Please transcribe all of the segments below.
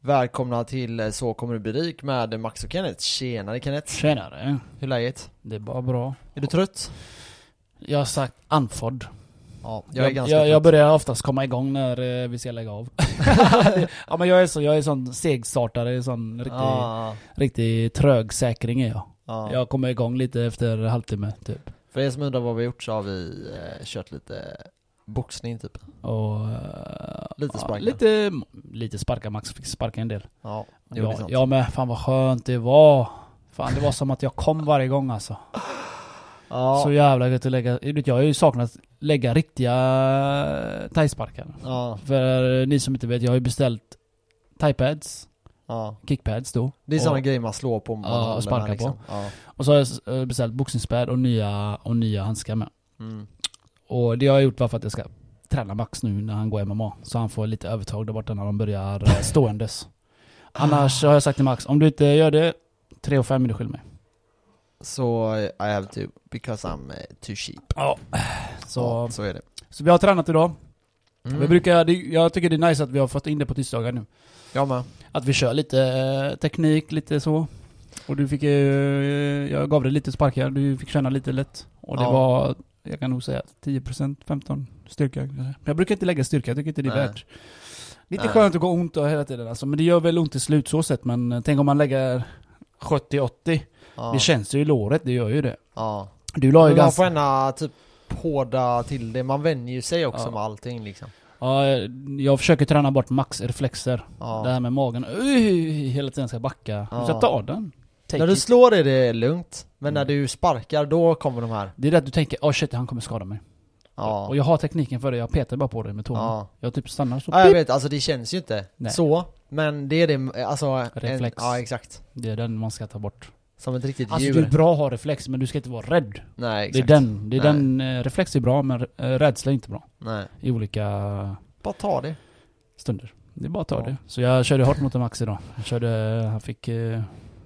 Välkomna till eh, Så kommer du bli rik med Max och Kenneth. Tjenare Kenneth. Tjenare. Hur är läget? Det är bara bra. Är du trött? Jag har sagt andfådd. Ja, jag är jag, ganska jag, trött. jag börjar oftast komma igång när eh, vi ska lägga av. ja men jag är så, jag är sån segstartare, sån riktig, Ja, riktig trög säkring är jag. ja. Jag kommer igång lite efter halvtimme typ. För er som undrar vad vi har gjort så har vi eh, kört lite boxning typ. Och... eh, Lite sparka. lite, lite sparka, Max fick sparka en del. Ja, det Ja, ja men fan vad skönt det var. Fan det var som att jag kom varje gång alltså. Ja, Så jävla gött att lägga, jag har ju saknat lägga riktiga thai-sparkar. ja, För ni som inte vet, jag har ju beställt thai-pads, ja. kickpads då. Det är sådana grejer man slår på man Ja, och sparkar här, liksom. Ja. och så har jag beställt boxningspad och nya, och nya handskar med. Mm. Och det har jag gjort bara för att jag ska träna Max nu när han går MMA. Så han får lite övertag där borta när de börjar eh, ståendes. Annars har jag sagt till Max, om du inte gör det, 3 och 5 är du skyldig mig. Så I have to, because I'm eh, too cheap. Ja. Så, Ja, så är det. så vi har tränat idag. Mm. Vi brukar, jag tycker det är nice att vi har fått in det på tisdagar nu. Jag med. Att vi kör lite eh, teknik, lite så. Och du fick jag gav dig lite sparkar, du fick känna lite lätt. Och det Ja. var, jag kan nog säga 10%, 15 styrka. Men jag brukar inte lägga styrka, jag tycker inte det är Nej. värt. Lite Nej. skönt att gå ont och hela tiden alltså, men det gör väl ont i slut så sett. Men eh, tänk om man lägger 70-80. Ja. Det känns ju i låret, det gör ju det. Ja. Du la ju Men man ganska... får gärna typ hårda till det, man vänjer ju sig också Ja. med allting liksom. Ja, jag försöker träna bort max reflexer. Ja. Det här med magen, Ui, hela tiden ska backa. Ja. Du ska ta den. Take När du it. slår är det lugnt, men när Mm. du sparkar då kommer de här. Det är det att du tänker, åh shit han kommer skada mig. Ja. Och jag har tekniken för det, jag petar bara på det med tårna. Ja. Jag typ stannar så, ja, jag vet, alltså det känns ju inte Nej. så. Men det är det, alltså... En, Reflex. ja, exakt. Det är den man ska ta bort. Som ett riktigt Alltså djur. det är bra att ha reflex, men du ska inte vara rädd. Nej, Det är exakt. den, det är Nej. den, eh, reflex är bra men eh, rädsla är inte bra. Nej. I olika Bara ta det. stunder. Det är bara att ta Ja. det. Så jag körde hårt mot en Max idag. Jag körde, han fick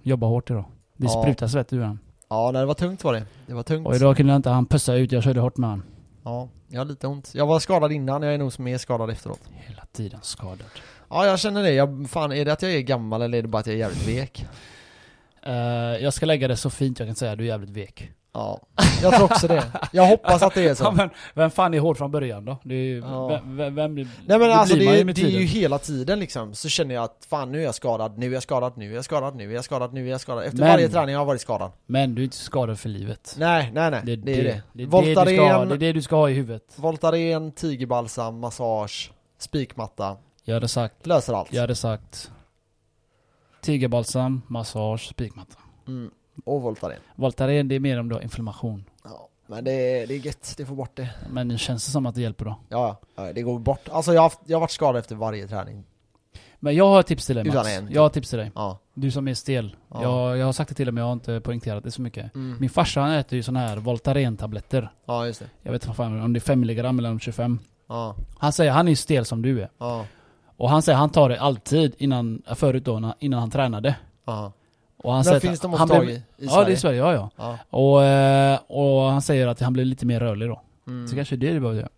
jobba hårt idag. Det Ja. sprutar svett ur honom. Ja, nej, det var tungt var det. Det var tungt. Och idag kunde jag inte han pussa ut, jag körde hårt med han. Ja, jag har lite ont. Jag var skadad innan, jag är nog mer skadad efteråt. Hela tiden skadad. Ja, jag känner det. Jag, fan, är det att jag är gammal eller är det bara att jag är jävligt vek? Eh, jag ska lägga det så fint jag kan säga, du är jävligt vek. Ja, jag tror också det. Jag hoppas att det är Ja, så. men vem fan är hård från början då? Det är, Ja. vem, vem, vem, Nej men det alltså det, är, det är ju hela tiden liksom, så känner jag att fan nu är jag skadad, nu är jag skadad, nu är jag skadad, nu är jag skadad, nu är jag skadad. Efter Men- varje träning har jag varit skadad. Men du är inte skadad för livet. Nej, nej, nej. Det, är det. det, är det, ska, Voltaren, det är det du ska ha i huvudet. Voltaren, tigerbalsam, massage, spikmatta. Jag hade sagt, Löser allt. jag hade sagt Tigerbalsam, massage, spikmatta. Mm. Och Voltaren. Voltaren det är mer om du har inflammation. Ja, men det är, det är gött, det får bort det. Men det känns det som att det hjälper då. Ja, ja, det går bort. Alltså jag har, haft, jag har varit skadad efter varje träning. Men jag har ett tips till dig en. Jag har ett tips till dig. Ja. Du som är stel. Ja. Jag, jag har sagt det till dig men jag har inte poängterat det så mycket. Mm. Min farsa han äter ju såna här Voltaren-tabletter. Ja, just det. Jag vet inte fan, om det är 5 mg eller om 25. Ja, Han säger, han är ju stel som du är. ja, Och han säger han tar det alltid innan, förut då, innan han tränade. ja. Och han Men säger finns de han blev- i? I Ja Sverige? det är i Sverige, ja ja. Ja. Och, eh, och han säger att han blir lite mer rörlig då. Mm. Så kanske det är det du behöver göra.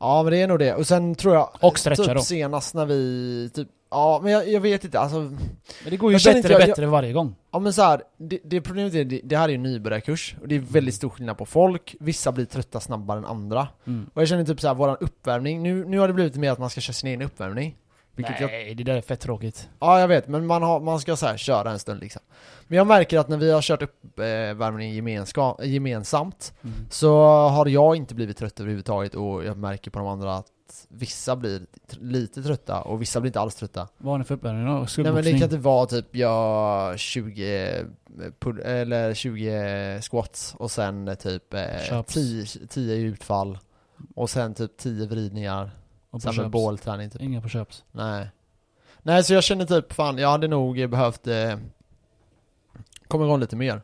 Ja men det är nog det, och sen tror jag Och typ då. senast när vi, typ, ja men jag, jag vet inte, alltså Men det går ju Jag känner bättre jag- bättre varje gång. Ja men så här, det, det problemet är, det, det här är ju en nybörjarkurs, och det är väldigt stor skillnad på folk, vissa blir trötta snabbare än andra. Mm. Och jag känner typ så här, våran uppvärmning, nu, nu har det blivit mer att man ska köra sin egen uppvärmning. Vilket jag, Nej, det där är fett tråkigt. ja jag vet, men man, har, man ska så här köra en stund liksom. Men jag märker att när vi har kört uppvärmning gemenska, gemensamt, Mm. så har jag inte blivit trött överhuvudtaget och jag märker på de andra att vissa blir lite trötta och vissa blir inte alls trötta. Vad har ni för uppvärmning då? Nej men det kan inte vara typ jag 20 pull, eller 20 squats och sen typ eh, Chops. 10, 10 utfall och sen typ 10 vridningar. Och med push-ups? bålträning typ. Inga push-ups. Nej. Nej så jag känner typ fan, jag hade nog behövt eh, komma igång lite mer.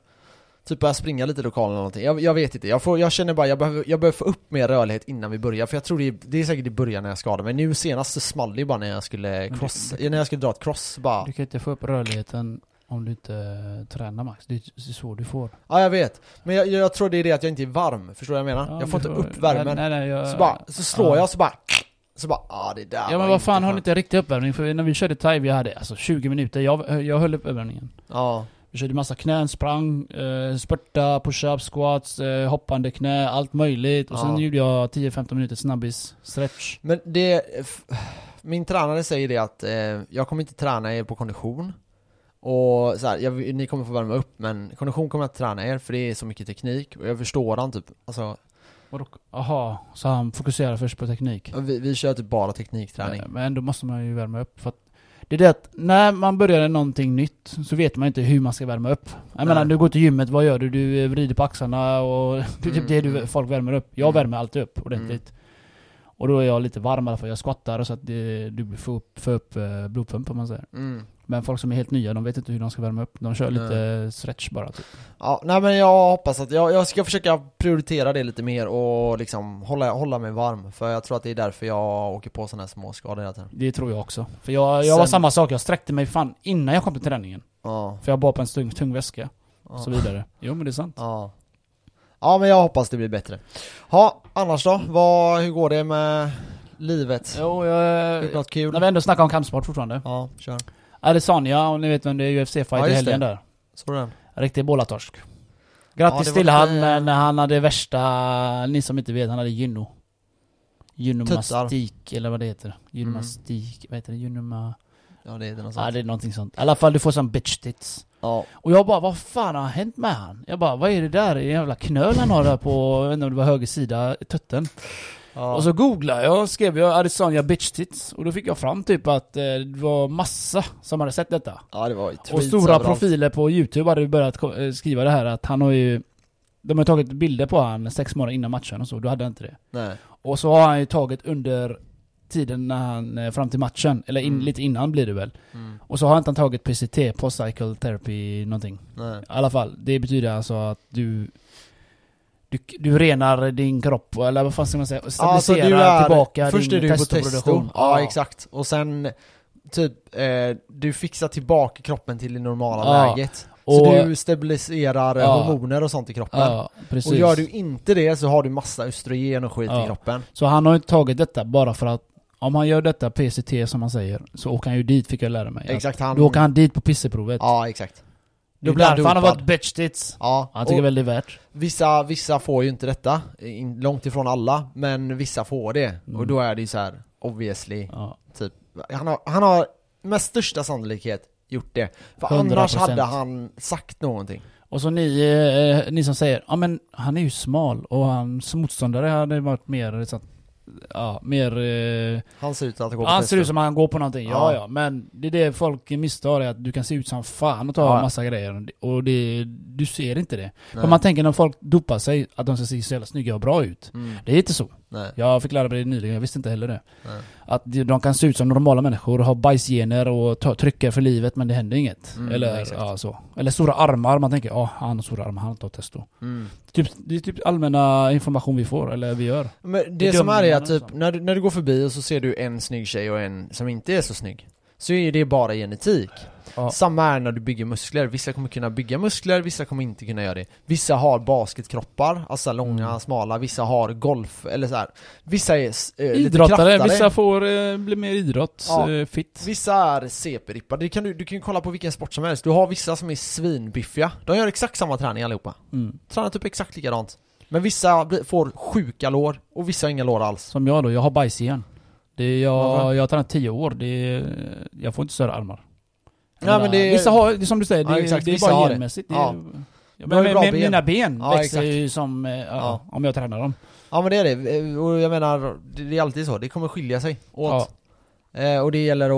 Typ börja springa lite i lokalen eller någonting. Jag, jag vet inte, jag, får, jag känner bara jag behöver, jag behöver få upp mer rörlighet innan vi börjar. För jag tror det är, det är säkert i början när jag skadade mig. Nu senast så small det ju bara när jag skulle cross, det- när jag skulle dra ett cross bara. Du kan inte få upp rörligheten om du inte tränar Max. Det är så du får. Ja jag vet, men jag, jag tror det är det att jag inte är varm, förstår du vad jag menar? Ja, jag får du inte upp värmen. Nej, nej, jag, Så bara, så slår ja. jag så bara Så bara, ah det där Ja var men vad fan, har ni inte riktig uppvärmning? För när vi körde thai, vi hade alltså 20 minuter, jag, jag höll upp uppvärmningen. Ja, Vi körde massa knän, sprang, eh, spurta, push-up, squats, eh, hoppande knä, allt möjligt. Och sen Ja. gjorde jag 10-15 minuter snabbis, stretch. men det, min tränare säger det att eh, jag kommer inte träna er på kondition och så här, jag, ni kommer få värma upp men kondition kommer jag inte träna er för det är så mycket teknik och jag förstår han typ, alltså Vadå? Aha, så han fokuserar först på teknik. vi, vi kör typ bara teknikträning Men ändå måste man ju värma upp. För att det är det att när man börjar någonting nytt så vet man inte hur man ska värma upp. Jag Nej. menar, du går till gymmet, vad gör du? Du eh, vrider på axlarna och det är typ Mm, det du, mm. folk värmer upp. Jag Mm. värmer alltid upp ordentligt. Och då är jag lite varm i alla fall. Jag skottar så att det, du får upp, får upp eh, blodpump om man säger. mm. Men folk som är helt nya, de vet inte hur de ska värma upp. De kör lite stretch bara typ. Ja, nej men jag hoppas att, jag, jag ska försöka prioritera det lite mer och liksom hålla, hålla mig varm För jag tror att det är därför jag åker på sådana här småskador hela tiden Det tror jag också. För jag, jag var Sen- samma sak, jag sträckte mig fan innan jag kom till träningen. Ja, För jag bar på en tung, tung väska och ja. så vidare. Jo men det är sant. Ja Ja men jag hoppas det blir bättre Ja, annars då? Vad, hur går det med livet? Jo, jag... det något kul? När vi ändå snackar om kampsport fortfarande. Ja, kör Adesanya, om ni vet vem det är, UFC-fight Ja, i helgen det. där. Såg du den? Riktig bålatorsk. Ja, Grattis var till lite- han, men han hade värsta, ni som inte vet, han hade gynno. Gynomastik, eller vad det heter. Gynomastik, vad heter det? Gynoma... Ja det är det något Ja sånt det är någonting sånt. I alla fall, du får sån bitch tits. Ja, Och jag bara, vad fan har hänt med han? Jag bara, vad är det där? Är det en jävla knöl han har där på, jag vet inte om det var höger sida, tutten. ja. Och så googlade jag och skrev jag Adesanya bitch tits. Och då fick jag fram typ att eh, det var massa som hade sett detta. ja det var ju Och stora profiler på youtube hade börjat eh, skriva det här att han har ju De har tagit bilder på han sex månader innan matchen och så, då hade han inte det. Nej, Och så har han ju tagit under tiden när han, eh, fram till matchen, eller in, Mm. lite innan blir det väl. mm. Och så har inte han tagit PCT, post cycle therapy någonting. nej I alla fall, det betyder alltså att du du, du renar din kropp, eller vad fan ska man säga? Ja, Stabiliserar alltså, är, tillbaka Först din är du på testo, testoproduktion. ja exakt Och sen Typ, eh, du fixar tillbaka kroppen till det normala Ja. läget Och- Så du stabiliserar eh, Ja. hormoner och sånt i kroppen Ja. Och gör du inte det så har du massa östrogen och skit Ja. i kroppen Så han har ju inte tagit detta bara för att om han gör detta PCT som man säger, så åker han ju dit fick jag lära mig. Exakt han Då åker han dit på pisseprovet. Ja exakt Då blir han därför han har varit bitch. Ja, Han tycker väl det är värt. vissa, vissa får ju inte detta, in, långt ifrån alla, men vissa får det Mm. Och då är det ju så här obviously, Ja. typ Han har, han har med största sannolikhet gjort det För 100%. annars hade han sagt någonting Och så ni, eh, ni som säger, ja men han är ju smal och hans motståndare hade varit mer så att, ja, mer... Eh, Han ser ut att gå på han ser ut som att han går på någonting, ja. Ja. ja men det är det folk misstar är att du kan se ut som fan och ta Ja. massa grejer och det, du ser inte det. Nej. För man tänker när folk dopar sig att de ska se så jävla snygga och bra ut. mm. Det är inte så. Nej, Jag fick lära mig det nyligen, jag visste inte heller det. nej. Att de kan se ut som normala människor, ha bajsgener och trycka för livet men det händer inget. Mm, Eller, ja, så. Eller stora armar, man tänker ja han har stora armar, han tar testo. Mm. Typ, det är typ allmänna information vi får, eller vi gör. Men det som är är att typ, så. när du, när du går förbi och så ser du en snygg tjej och en som inte är så snygg Så är det bara genetik Ja. Samma är när du bygger muskler, vissa kommer kunna bygga muskler, vissa kommer inte kunna göra det Vissa har basketkroppar, alltså långa, Mm. smala, vissa har golf, eller så här. Vissa är eh, lite Idrottare, kraftare. vissa får eh, bli mer idrott, Ja. eh, fit. Vissa är CP-rippade, kan du, du kan ju kolla på vilken sport som helst Du har vissa som är svinbiffiga, de gör exakt samma träning allihopa Mm. Tränar typ exakt likadant Men vissa får sjuka lår, och vissa har inga lår alls Som jag då, jag har bajsgen. Det är jag, jag har tränat 10 år, det är, jag får inte större armar. Nej, men det är- Vissa har, det är som du säger, det, Ja, är- exakt, det är bara det. genmässigt. Det Ja. ja, men med, ben. mina ben Ja, växer ju som, eh, ja, Ja. om jag tränar dem. Ja men det är det, och jag menar, det det är alltid så, det kommer skilja sig åt Ja. eh, Och det gäller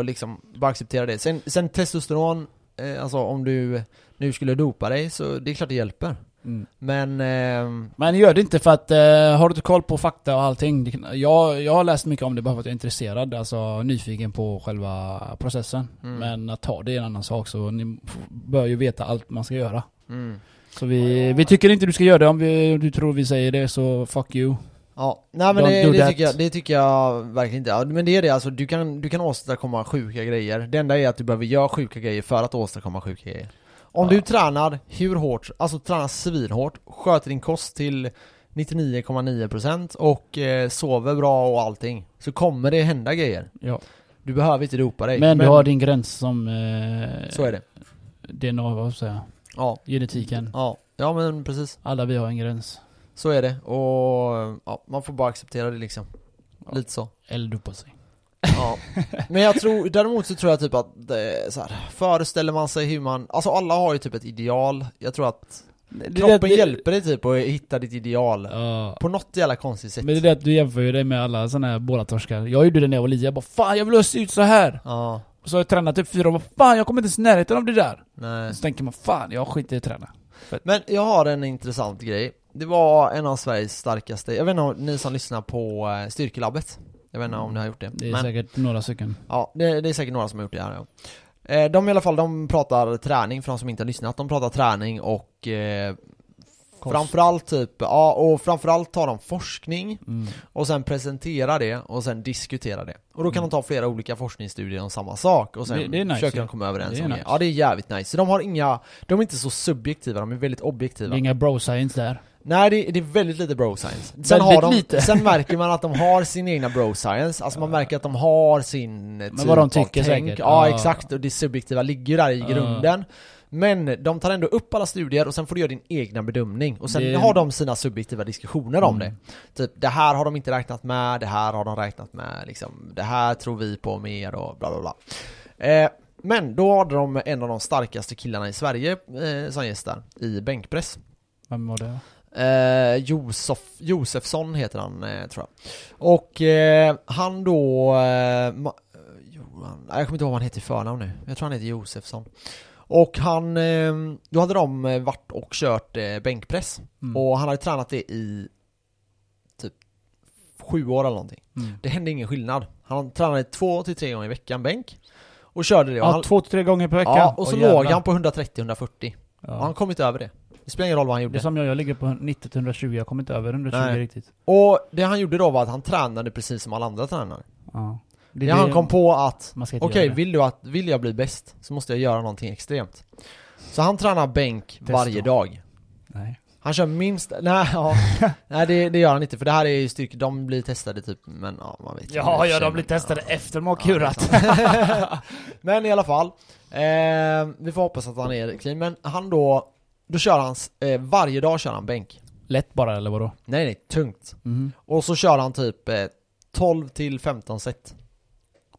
att liksom bara acceptera det Sen, sen testosteron, eh, alltså om du nu skulle dopa dig så det är klart det hjälper Mm. Men, eh, Men gör det inte för att, eh, har du inte koll på fakta och allting? Jag, jag har läst mycket om det bara för att jag är intresserad, alltså nyfiken på själva processen. Mm. Men att ta det är en annan sak, så ni bör ju veta allt man ska göra. mm. Så vi, vi tycker inte du ska göra det, om, vi, du tror vi säger det så fuck you. Ja, nej men Don't det, det, tycker jag, det tycker jag verkligen inte. Ja, men det är det alltså, du kan, du kan åstadkomma sjuka grejer. Det enda är att du behöver göra sjuka grejer för att åstadkomma sjuka grejer. Om du tränar hur hårt, alltså tränar svinhårt, sköter din kost till 99,9% och eh, sover bra och allting så kommer det hända grejer. Ja. Du behöver inte dopa dig. Men, du har din gräns som... Eh, Så är det. DNA, vad säger jag? Ja, Genetiken. ja, ja men precis. Alla vi har en gräns. Så är det och ja, man får bara acceptera det liksom. Ja. Lite så. Eller dopa sig. Ja. Men jag tror, däremot så tror jag typ att det så här, föreställer man sig hur man, alltså alla har ju typ ett ideal. Jag tror att kroppen hjälper dig typ att hitta ditt ideal. Ja. På något jävla konstigt sätt. Men det är det att du jämför ju dig med alla såna här bålatorskar. Jag gjorde det när jag var liten, jag bara 'Fan jag vill se ut så här Ja, Och så har jag tränat typ fyra år, och 'Fan jag kommer inte ens i närheten av det där' nej. Så tänker man 'Fan jag skiter i att träna' Men jag har en intressant grej. Det var en av Sveriges starkaste, jag vet inte om ni som lyssnar på eh, Styrkelabbet Jag vet inte om ni har gjort det. Det är Men, säkert några stycken ja, det, det är säkert några som har gjort det här ja. Eh, De i alla fall, de pratar träning för de som inte har lyssnat. De pratar träning och eh, Kost. framförallt typ, ja och framförallt tar de forskning mm. och sen presentera det och sen diskutera det. Och då kan Mm. de ta flera olika forskningsstudier om samma sak och sen Det- det nice, försöker de komma överens Det om det. nice. Ja det är jävligt nice. Så de har inga, de är inte så subjektiva, de är väldigt Det objektiva. är inga bro-science där Nej det, det är väldigt lite bro science. Sen, Väldigt har de, lite. sen märker man att de har sin egna bro science, alltså man märker att de har sin eh, typ vad de av tycker tänk. säkert. Ja Ja. exakt, och det subjektiva ligger där i Ja. grunden. Men de tar ändå upp alla studier och sen får du göra din egna bedömning och sen Det- har de sina subjektiva diskussioner om Mm. det. Typ, det här har de inte räknat med, det här har de räknat med, liksom, det här tror vi på mer och bla bla bla. Eh, men då hade de en av de starkaste killarna i Sverige eh, som gäst där, i bänkpress. Vem var det? Eh, Josef, Josefsson heter han, eh, tror jag. Och eh, han då... Eh, eh, Johan, jag kommer inte ihåg vad han heter i förnamn nu. Jag tror han heter Josefsson. Och han... Eh, då hade de eh, varit och kört eh, bänkpress. Mm. Och han hade tränat det i typ sju år eller någonting. Mm. Det hände ingen skillnad. Han tränade två till tre gånger i veckan bänk. Och körde det. Och Ja, han, två till tre gånger per vecka ja, och så Åh, låg han på 130-140. Och han ja. kom inte över det. Det spelar ingen roll vad han Det gjorde. är som jag, jag ligger på 90-120, jag kommer inte över 120 Nej. riktigt Och det han gjorde då var att han tränade precis som alla andra tränare. Ja Det Det är han kom på att, okej det. vill du att, vill jag bli bäst så måste jag göra någonting extremt. Så han tränar bänk varje dag. Nej Han kör minst, nej ja, nej det, det gör han inte för det här är ju styrka, de blir testade typ, men ja man vet Ja, ja de blir testade Ja. efter de har kurat Men i alla fall, eh, vi får hoppas att han är clean, men han då, då kör han, eh, varje dag kör han bänk. Lätt bara eller vadå? Nej nej, tungt. Mhm Och så kör han typ eh, 12 till 15 set.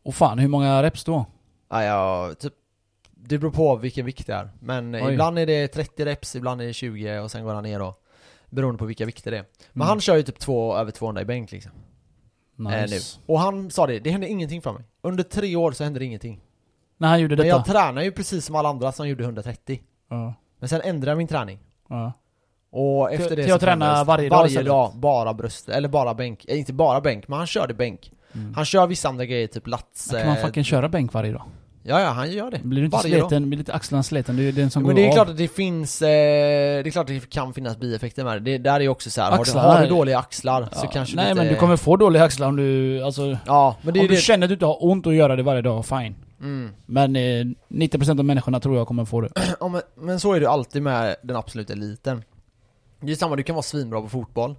Och fan, hur många reps då? Ja, ja, typ Det beror på vilken vikt det är. Men Oj. ibland är det 30 reps, ibland är det 20 och sen går han ner då. Beroende på vilka vikter det är. Men Mm. han kör ju typ två, över 200 i bänk liksom. Nice. eh, nu. Och han sa det, det hände ingenting för mig. Under tre år så hände det ingenting. När han gjorde Men detta? jag tränar ju precis som alla andra som gjorde 130 Ja, Men sen ändrade jag min träning. Ja. Och efter Till- det till så att träna förändrades- varje dag Varje dag, bara bröst, eller bara bänk. Eh, Inte bara bänk, men han körde bänk mm. Han kör vissa andra grejer, typ lats Kan man eh, fucking köra bänk varje dag? Ja ja, han gör det Blir du inte Varje dag. sliten? Blir lite axlarna sliten? Det är den som Jo, går men det är av. klart att det finns, eh, det är klart att det kan finnas bieffekter med det. det där är ju också så här, har du, Axlar har du är- dåliga axlar så Ja. kanske Nej lite, men du kommer få dåliga axlar om du, alltså Ja, men det är Om ju du det känner att du inte har ont att göra det varje dag, fine mm. Men eh, 90% av människorna tror jag kommer få det ja, men, men så är det alltid med den absoluta eliten Det är samma, du kan vara svinbra på fotboll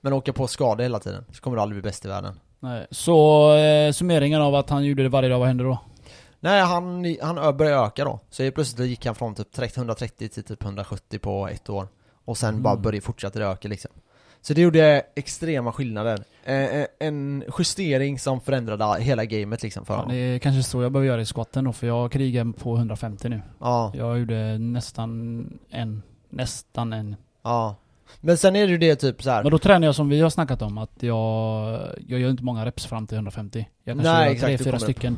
Men åka på skador hela tiden, så kommer du aldrig bli bäst i världen Nej. Så eh, summeringen av att han gjorde det varje dag, vad hände då? Nej, han, han började öka då. Så helt plötsligt gick han från typ 30 130 till typ 170 på ett år. Och sen Mm. bara började fortsätta det öka liksom. Så det gjorde extrema skillnader. Eh, eh, En justering som förändrade hela gamet liksom för Ja, honom. det är kanske så jag behöver göra i squatten då, för jag krigar på 150 nu. Ja, Jag gjorde nästan en, nästan en. Ja Men sen är det ju det typ så här. Men då tränar jag som vi har snackat om, att jag, jag gör inte många reps fram till 150 Jag kanske Nej, gör exakt, tre, du fyra kommer upp. stycken,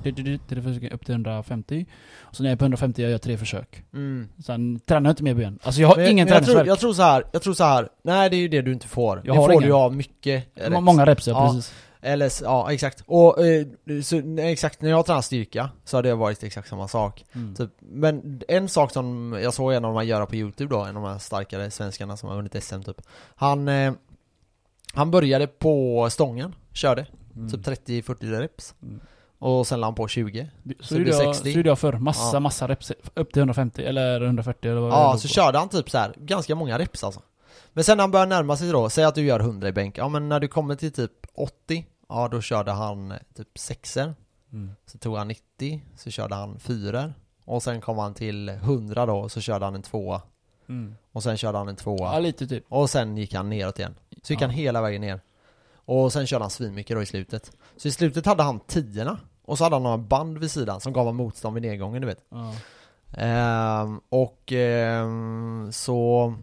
stycken upp till 150 Och så när jag är på 150 jag gör tre försök mm. Sen tränar jag inte mer ben Alltså jag har Men, ingen men jag, tror, träningsvärk jag tror så här, jag tror så här. nej det är ju det du inte får Jag Det får ingen. du ju av mycket reps. Många reps Ja. precis Eller, ja exakt. Och eh, så, exakt, när jag tränar styrka så har det varit exakt samma sak. mm. Typ, men en sak som jag såg en av de här göra på youtube då, en av de här starkare svenskarna som har vunnit SM typ Han, eh, han började på stången, körde, Mm. typ 30-40 reps Mm. Och sen la han på 20 Så, så gjorde jag, 60. så gjorde jag förr, massa Ja. massa reps upp till 150 eller 140 eller vad Ja, så på. körde han typ så här ganska många reps alltså Men sen när han börjar närma sig då, säg att du gör 100 i bänk, ja men när du kommer till typ 80, ja då körde han eh, typ 6 Mm. Så tog han 90, så körde han 4 Och sen kom han till 100 då, så körde han en tvåa Mm. Och sen körde han en tvåa Ja, lite typ. Och sen gick han neråt igen Så gick Ja. han hela vägen ner Och sen körde han svinmycket då i slutet Så i slutet hade han tiorna Och så hade han några band vid sidan som gav honom motstånd vid nedgången du vet Ja. Ehm, och ehm, så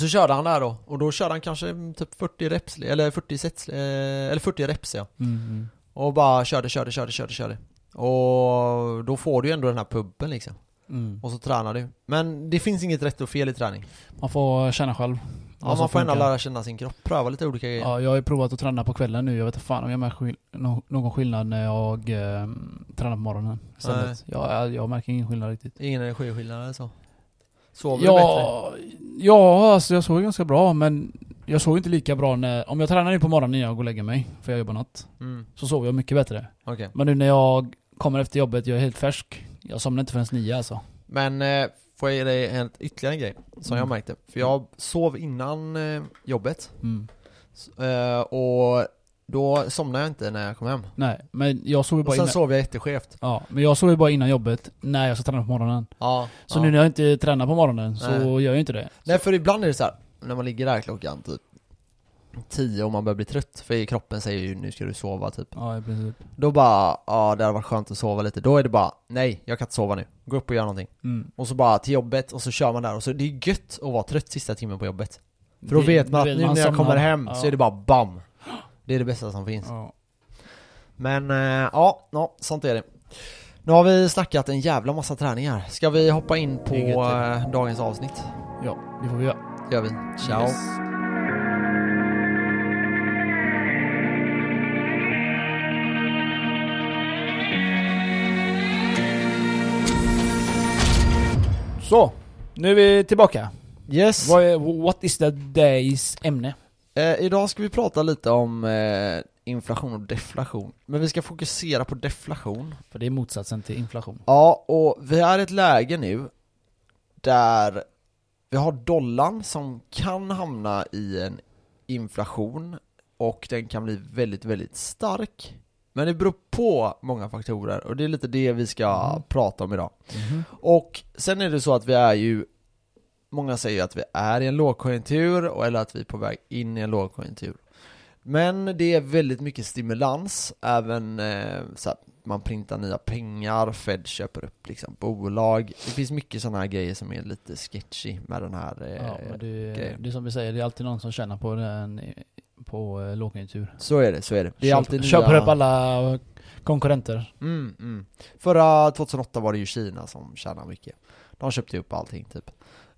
så körde han där då, och då körde han kanske typ 40 reps, eller 40 sets, eh, eller 40 reps ja Mm. Mm. Och bara körde, körde, körde, körde, körde Och då får du ju ändå den här pubben liksom Mm. Och så tränar du Men det finns inget rätt och fel i träning Man får känna själv. Ja man får ändå lära känna sin kropp, pröva lite olika grejer Ja, jag har ju provat att träna på kvällen nu. Jag vet inte fan om jag märker någon skillnad när jag eh, tränar på morgonen istället. Ja, jag, jag märker ingen skillnad riktigt. Ingen energiskillnad eller så Sover du bättre? Ja, alltså jag sov ganska bra men jag sov inte lika bra när... Om jag tränar nu på morgonen innan jag går och lägger mig, för jag jobbar natt, Mm, så sover jag mycket bättre. okej Men nu när jag kommer efter jobbet, jag är helt färsk. Jag somnar inte förrän nio alltså. Men eh, får jag ge dig en ytterligare en grej som jag Mm. märkte För jag sov innan eh, jobbet Mm. S- eh, Och då somnade jag inte när jag kom hem Nej, men jag sover Och bara sen innan... sov jag jätteskevt Ja, men jag sover bara innan jobbet när jag ska träna på morgonen. Ja, Så ja. nu när jag inte tränar på morgonen så Nej. gör jag inte det. Nej för ibland är det så här när man ligger där klockan typ 10 och man börjar bli trött För kroppen säger ju nu ska du sova typ Ja, i princip. Då bara, ja det hade varit skönt att sova lite Då är det bara, nej jag kan inte sova nu Gå upp och gör någonting Mm. Och så bara till jobbet och så kör man där och så det är gött att vara trött sista timmen på jobbet För då Det- vet man att nu när jag kommer hem Ja. så är det bara BAM! Det är det bästa som finns Ja. Men eh, ja, ja, sånt är det Nu har vi snackat en jävla massa träningar Ska vi hoppa in på eh, dagens avsnitt? ja, det får vi göra. Det gör vi, ciao! Yes. Så, nu är vi tillbaka. Yes! Vad är, what is the days ämne? Eh, idag ska vi prata lite om eh, inflation och deflation Men vi ska fokusera på deflation För det är motsatsen till inflation. Ja, och vi är i ett läge nu där vi har dollarn som kan hamna i en inflation och den kan bli väldigt, väldigt stark. Men det beror på många faktorer och det är lite det vi ska Mm. prata om idag. Mhm. Och sen är det så att vi är ju Många säger att vi är i en lågkonjunktur eller att vi är på väg in i en lågkonjunktur. Men det är väldigt mycket stimulans, även eh, så att man printar nya pengar, Fed köper upp liksom bolag. Det finns mycket sådana här grejer som är lite sketchy med den här eh, Ja, men det, grejen. det är som vi säger, det är alltid någon som tjänar på den på eh, lågkonjunktur. Så är det, så är det. Det är Köp- alltid Köper nya... upp alla konkurrenter. Mm, mm. Förra 2008 var det ju Kina som tjänade mycket. De köpte upp allting typ.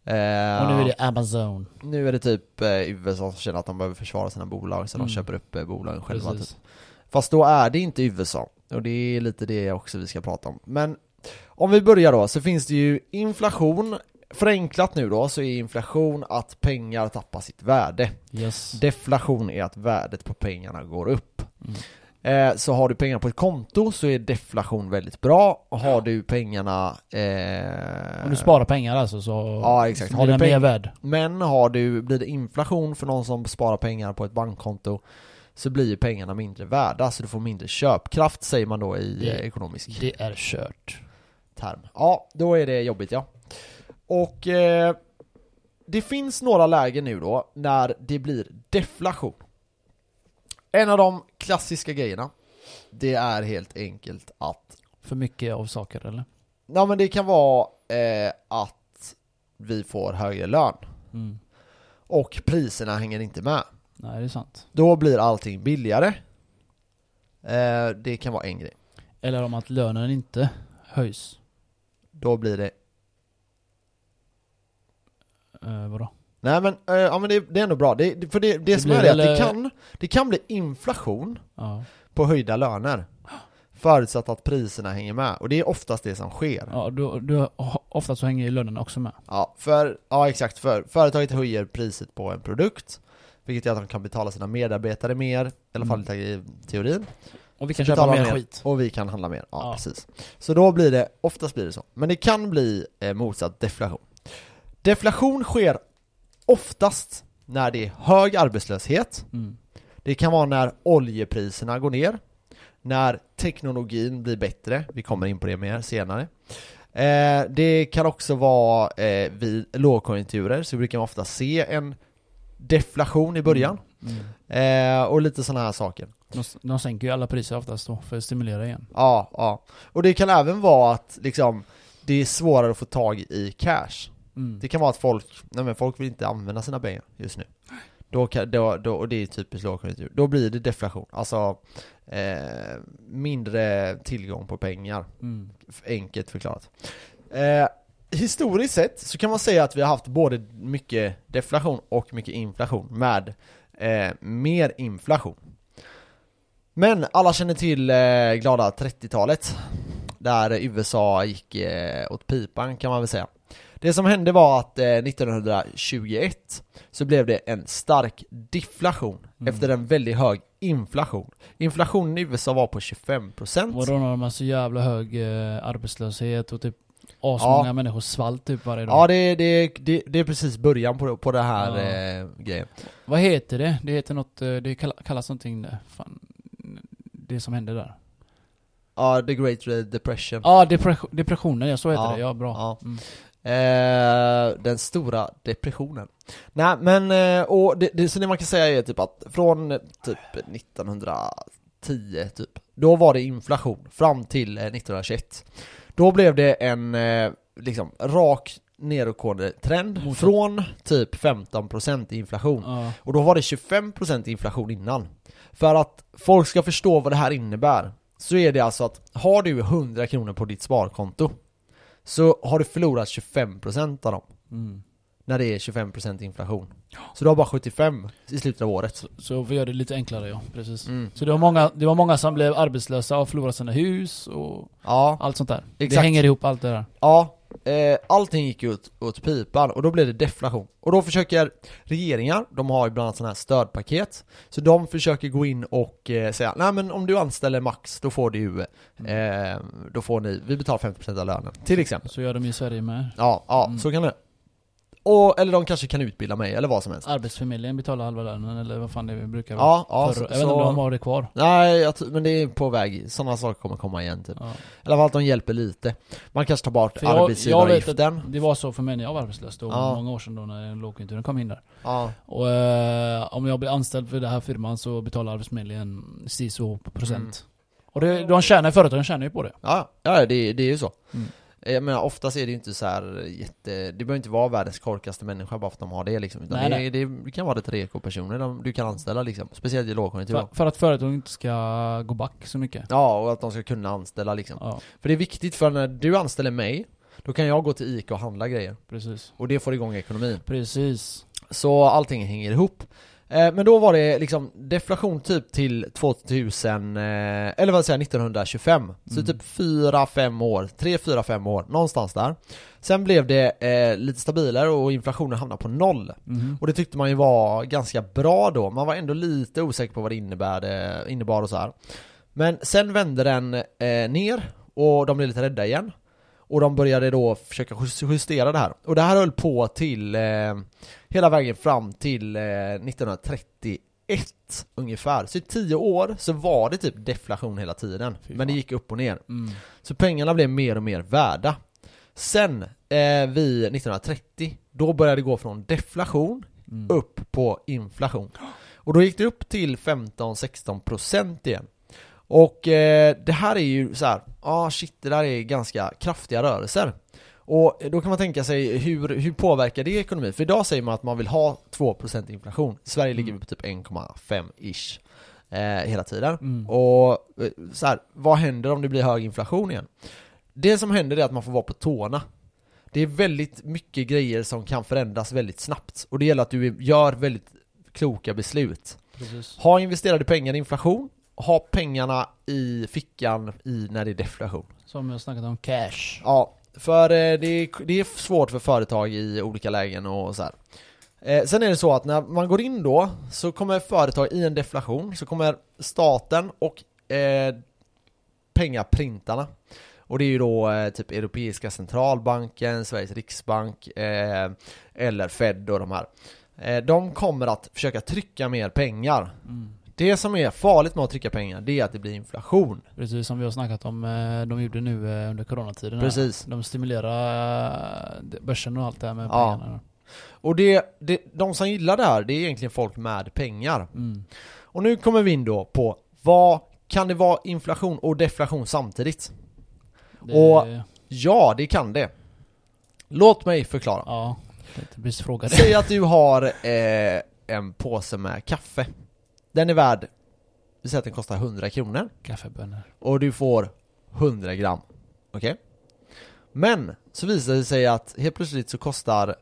Eh, Och nu är det Amazon. Nu är det typ eh, USA som känner att de behöver försvara sina bolag så Mm. de köper upp eh, bolagen själva typ. Fast då är det inte USA och det är lite det också vi ska prata om. Men om vi börjar då så finns det ju inflation Förenklat nu då så är inflation att pengar tappar sitt värde. Yes. Deflation är att värdet på pengarna går upp. Mm. Eh, så har du pengar på ett konto så är deflation väldigt bra. Och har du pengarna... Eh, Om du sparar pengar alltså så Ja, exakt. så Har blir du den mer värd. Men har du, blir det inflation för någon som sparar pengar på ett bankkonto så blir ju pengarna mindre värda, så du får mindre köpkraft säger man då i Det- eh, ekonomisk Det är kört. term. Ja, då är det jobbigt ja. Och eh, det finns några lägen nu då när det blir deflation. En av de klassiska grejerna, det är helt enkelt att För mycket av saker eller? Ja men det kan vara eh, att vi får högre lön Mm. och priserna hänger inte med. Nej det är sant. Då blir allting billigare. Eh, det kan vara en grej. Eller om att lönen inte höjs. Då blir det... Eh, vadå? Nej men, eh, ja, men det, det är ändå bra. Det, för det, det, Det som är det, att det eh, kan, det kan bli inflation Ja. på höjda löner. Förutsatt att priserna hänger med. Och det är oftast det som sker. Ja, då, då, ofta så hänger ju lönen också med. Ja, för, ja exakt. För företaget höjer priset på en produkt. Vilket gör att de kan betala sina medarbetare mer. I alla fall Mm. i teorin. Och vi kan köpa mer mer. skit. Och vi kan handla mer. Ja, Ja. precis. Så då blir det, oftast blir det så. Men det kan bli eh, motsatt deflation. Deflation sker oftast när det är hög arbetslöshet, Mm. det kan vara när oljepriserna går ner, när teknologin blir bättre, vi kommer in på det mer senare. Eh, det kan också vara eh, vid lågkonjunkturer, så brukar man ofta se en deflation i början, Mm. eh, och lite sådana här saker. De, de sänker ju alla priser oftast då för att stimulera igen. Ja, ja. Och det kan även vara att liksom, det är svårare att få tag i cash. Mm. Det kan vara att folk, nej men folk vill inte använda sina pengar just nu. Då kan, då, då, och det är typiskt lågkonjunktur. Då blir det deflation. Alltså eh, mindre tillgång på pengar. Mm. Enkelt förklarat. Eh, historiskt sett så kan man säga att vi har haft både mycket deflation och mycket inflation med eh, mer inflation. Men alla känner till eh, glada 30-talet där USA gick eh, åt pipan kan man väl säga. Det som hände var att eh, 1921 så blev det en stark deflation Mm. efter en väldigt hög inflation. Inflationen i USA var på 25% Vadå när de har så jävla hög eh, arbetslöshet och typ asmånga människor svalt typ varje dag? Ja det, det, det, det är precis början på, på det här Ja. eh, grejen. Vad heter det? Det heter något, eh, det kall- kallas någonting där. Fan. Det som hände där. Ja, the great depression. Ja, ah, depression, depressionen ja, så heter Ja, det. Ja, bra. ja. Mm. Eh, den stora depressionen. Nej men, eh, och det, det, så det man kan säga är typ att från eh, typ 1910 typ, då var det inflation fram till eh, 1921. Då blev det en eh, liksom rak nedåtgående trend Motsatt. från typ 15% i inflation. Ja. Och då var det 25% inflation innan. För att folk ska förstå vad det här innebär, så är det alltså att har du 100 kronor på ditt sparkonto, så har du förlorat 25% av dem. Mm. När det är 25% inflation. Så du har bara 75 i slutet av året. Så, så vi gör det lite enklare ja, precis. Mm. Så det var, många, det var många som blev arbetslösa och förlorade sina hus och Ja, allt sånt där. Det Exakt. hänger ihop allt det där. ja. Eh, allting gick ut åt pipan och då blev det deflation. Och då försöker regeringar, de har ju bland annat sådana här stödpaket, så de försöker gå in och eh, säga nej men om du anställer max, då får du, eh, då får ni, vi betalar 50% av lönen, till exempel. Så gör de i Sverige med. Ja, ja, Mm. så kan det. Och, eller de kanske kan utbilda mig, eller vad som helst. Arbetsförmedlingen betalar halva lönen eller vad fan det brukar vara. Ja, ja, Förr- så, jag vet inte om de har det kvar. Nej, men det är på väg, sådana saker kommer komma igen typ. Ja. I alla fall att de hjälper lite. Man kanske tar bort För jag- jag vet arbetsgivaravgiften. Det var så för mig när jag var arbetslös då, Ja. många år sedan då när lågkonjunkturen kom in där. Ja, Och eh, om jag blir anställd för den här firman så betalar Arbetsförmedlingen si så procent. Mm. Och det, de tjänar, företagen tjänar ju på det. ja, ja det, det är ju så. Mm. Jag menar oftast är det ju inte så här jätte, det behöver inte vara världens korkaste människa bara för att de har det liksom. Utan Nej, det, nej. Det, det kan vara rätt reko personer de, du kan anställa liksom. Speciellt i lågkonjunktur. För, för att företagen inte ska gå back så mycket. Ja, och att de ska kunna anställa liksom. Ja, För det är viktigt för när du anställer mig, då kan jag gå till ICA och handla grejer. precis. Och det får igång ekonomin. Precis. Så allting hänger ihop. Eh, men då var det liksom deflation typ till 2000, eh, eller vad säger jag, 1925. Så Mm. typ 4-5 år, 3-4-5 år, någonstans där. Sen blev det eh, lite stabilare och inflationen hamnade på noll. Mhm. Och det tyckte man ju var ganska bra då, man var ändå lite osäker på vad det innebär, innebar och så här. Men sen vände den eh, ner och de blev lite rädda igen. Och de började då försöka jus- justera det här. Och det här höll på till eh, hela vägen fram till eh, 1931 ungefär. Så i 10 år så var det typ deflation hela tiden. Men det gick upp och ner. Mm. Så pengarna blev mer och mer värda. Sen eh, vid 1930, då började det gå från deflation Mm. upp på inflation. Och då gick det upp till 15-16% igen. Och eh, det här är ju så här, ah shit, det där är ganska kraftiga rörelser. Och då kan man tänka sig, hur, hur påverkar det ekonomin? För idag säger man att man vill ha 2% inflation. I Sverige ligger vi på typ 1,5-ish eh, hela tiden. Mm. Och eh, så här, vad händer om det blir hög inflation igen? Det som händer är att man får vara på tårna. Det är väldigt mycket grejer som kan förändras väldigt snabbt. Och det gäller att du gör väldigt kloka beslut. Precis. Ha investerade pengar i inflation, ha pengarna i fickan i när det är deflation. Som jag snackat om, cash. Ja, för eh, det är, det är svårt för företag i olika lägen och så här. Eh, sen är det så att när man går in då så kommer företag i en deflation så kommer staten och eh, pengaprintarna Och det är ju då eh, typ Europeiska centralbanken, Sveriges riksbank eh, eller Fed och de här. Eh, de kommer att försöka trycka mer pengar. Mm. Det som är farligt med att trycka pengar, det är att det blir inflation. Precis som vi har snackat om, eh, de gjorde nu eh, under coronatiden. här. Precis. De stimulerar eh, börsen och allt det här med Ja. pengarna. Och det, det, de som gillar det här, det är egentligen folk med pengar. Mm. Och nu kommer vi in då på vad kan det vara inflation och deflation samtidigt? Det, Och- Ja, det kan det. Låt mig förklara. Ja. Säg att du har eh, en påse med kaffe. Den är värd, vi säger att den kostar 100 kronor. Kaffebönor. Och du får 100 gram. Okej? Men, så visar det sig att helt plötsligt så kostar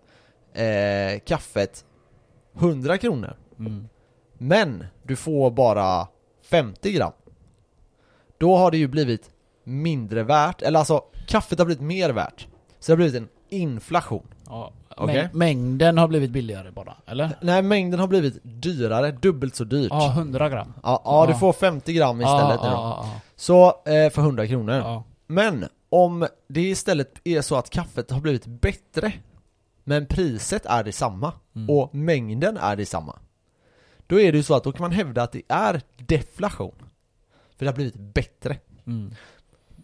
eh, kaffet 100 kronor. Mm. Men du får bara 50 gram. Då har det ju blivit mindre värt, eller alltså kaffet har blivit mer värt. Så det har blivit en inflation. Ja. Mäng- mängden har blivit billigare bara, eller? Nej, mängden har blivit dyrare, dubbelt så dyrt. Ja, 100 gram. Ja, ja, du får 50 gram istället ja, nu då. Så, eh, för 100 kronor. Men, om det istället är så att kaffet har blivit bättre, men priset är detsamma, Mm. och mängden är detsamma. Då är det ju så att då kan man hävda att det är deflation. För det har blivit bättre. Mm.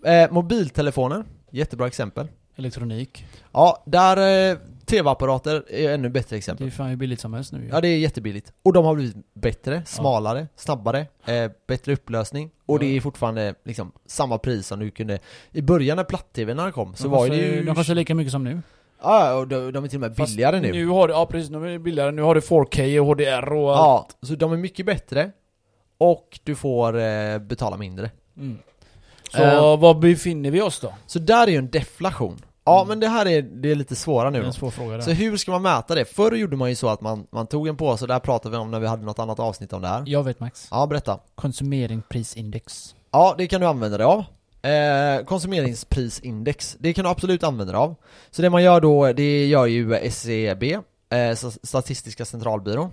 Eh, mobiltelefoner, jättebra exempel. Elektronik. Ja, där eh, tv-apparater är ännu bättre Det är exempel. fan hur billigt som helst nu ju. Ja, det är jättebilligt. Och de har blivit bättre, smalare, snabbare, eh, bättre upplösning. Och Ja. det är fortfarande liksom samma pris som du kunde... I början när platt-tvn kom så de var kostar, det ju... De kostar lika mycket som nu. Ja, och de, de är till och med Fast billigare nu. Nu har du, ja precis, de är billigare. Nu har du 4K och HDR och. Ja, så de är mycket bättre. Och du får eh, betala mindre. Mm. Så Eh. var befinner vi oss då? Så där är ju en deflation. Ja, Mm. men det här är, det är lite svåra Det nu är då. en svår fråga där. Så hur ska man mäta det? Förr gjorde man ju så att man, man tog en påse, det här pratade vi om när vi hade något annat avsnitt om det här. Jag vet Max. Ja, berätta. Konsumeringsprisindex. Ja, det kan du använda dig av. Eh, konsumeringsprisindex, det kan du absolut använda dig av. Så det man gör då, det gör ju SCB, eh, S- Statistiska centralbyrån.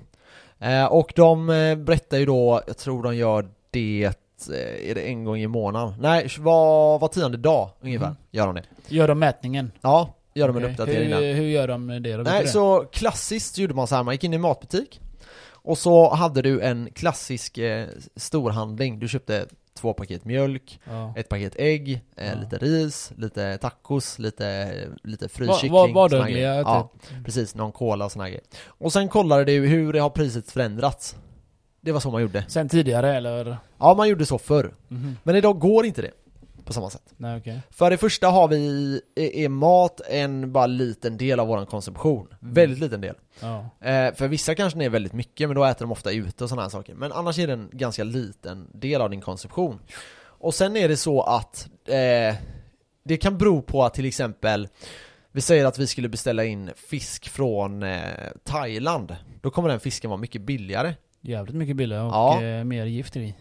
Eh, och de eh, berättar ju då, jag tror de gör det, eh, är det en gång i månaden? Nej, var, var tionde dag ungefär, Mhm. gör de det. Gör de mätningen? Ja, gör de en Okej. uppdatering där. hur, hur gör de det då? Nej, det? så klassiskt gjorde man så här, man gick in i en matbutik och så hade du en klassisk eh, storhandling, du köpte två paket mjölk, Ja. ett paket ägg, eh, Ja. lite ris, lite tacos, lite, lite Va, fryskyckling va, såna här vardagliga grejer. typ. Ja, precis, någon cola och såna här grejer Och sen kollade du hur det har priset förändrats Det var så man gjorde Sen tidigare eller? Ja, man gjorde så förr Mhm. Men idag går inte det på samma sätt Nej okej. För det första har vi, är, mat en bara liten del av vår konsumtion Väldigt liten del Ja. Eh, för vissa kanske det är väldigt mycket, men då äter de ofta ute och sådana här saker. Men annars är det en ganska liten del av din konsumtion. Och sen är det så att eh, det kan bero på att till exempel vi säger att vi skulle beställa in fisk från eh, Thailand. Då kommer den fisken vara mycket billigare. Jävligt mycket billigare och Ja. eh, mer gift i.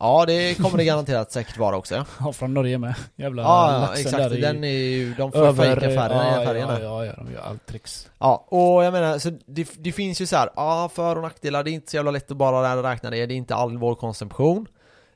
Ja, det kommer det garanterat säkert vara också. Ja, från Norge med. Jävla ja, laxen exakt. där Den är ju, de får över- fejka färgerna, ja, färgerna. ja, ja, ja, de gör allt tricks. Ja, och jag menar, så det, det finns ju så här, ja, för och nackdelar, det är inte så jävla lätt att bara räkna det, det är inte all vår konsumtion.